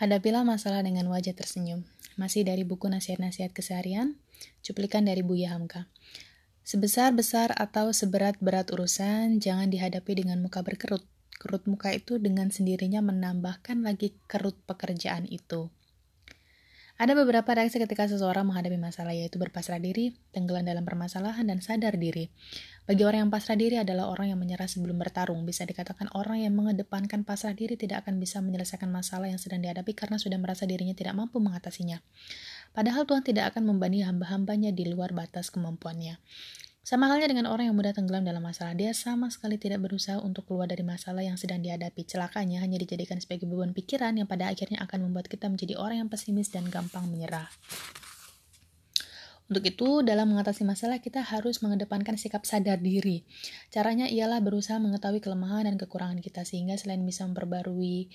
Hadapilah masalah dengan wajah tersenyum. Masih dari buku nasihat-nasihat keseharian, cuplikan dari Buya Hamka. Sebesar-besar atau seberat-berat urusan, jangan dihadapi dengan muka berkerut. Kerut muka itu dengan sendirinya menambahkan lagi kerut pekerjaan itu. Ada beberapa reaksi ketika seseorang menghadapi masalah yaitu berpasrah diri, tenggelam dalam permasalahan, dan sadar diri. Bagi orang yang pasrah diri adalah orang yang menyerah sebelum bertarung. Bisa dikatakan orang yang mengedepankan pasrah diri tidak akan bisa menyelesaikan masalah yang sedang dihadapi karena sudah merasa dirinya tidak mampu mengatasinya. Padahal Tuhan tidak akan membani hamba-hambanya di luar batas kemampuannya. Sama halnya dengan orang yang mudah tenggelam dalam masalah, dia sama sekali tidak berusaha untuk keluar dari masalah yang sedang dihadapi. Celakanya hanya dijadikan sebagai beban pikiran yang pada akhirnya akan membuat kita menjadi orang yang pesimis dan gampang menyerah. Untuk itu, dalam mengatasi masalah, kita harus mengedepankan sikap sadar diri. Caranya ialah berusaha mengetahui kelemahan dan kekurangan kita, sehingga selain bisa memperbarui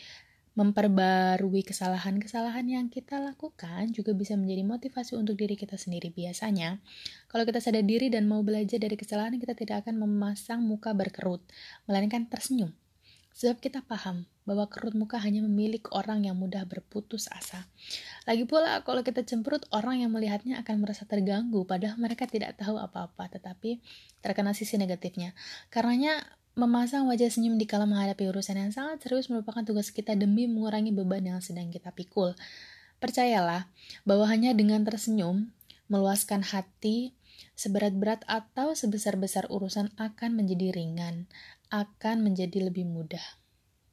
memperbarui kesalahan-kesalahan yang kita lakukan juga bisa menjadi motivasi untuk diri kita sendiri. Biasanya, kalau kita sadar diri dan mau belajar dari kesalahan, kita tidak akan memasang muka berkerut, melainkan tersenyum. Sebab kita paham bahwa kerut muka hanya memiliki orang yang mudah berputus asa. Lagi pula, kalau kita cemberut, orang yang melihatnya akan merasa terganggu, padahal mereka tidak tahu apa-apa, tetapi terkena sisi negatifnya. Karenanya, Memasang wajah senyum di kala menghadapi urusan yang sangat serius merupakan tugas kita demi mengurangi beban yang sedang kita pikul. Percayalah bahwa hanya dengan tersenyum, meluaskan hati, seberat-berat atau sebesar-besar urusan akan menjadi ringan, akan menjadi lebih mudah.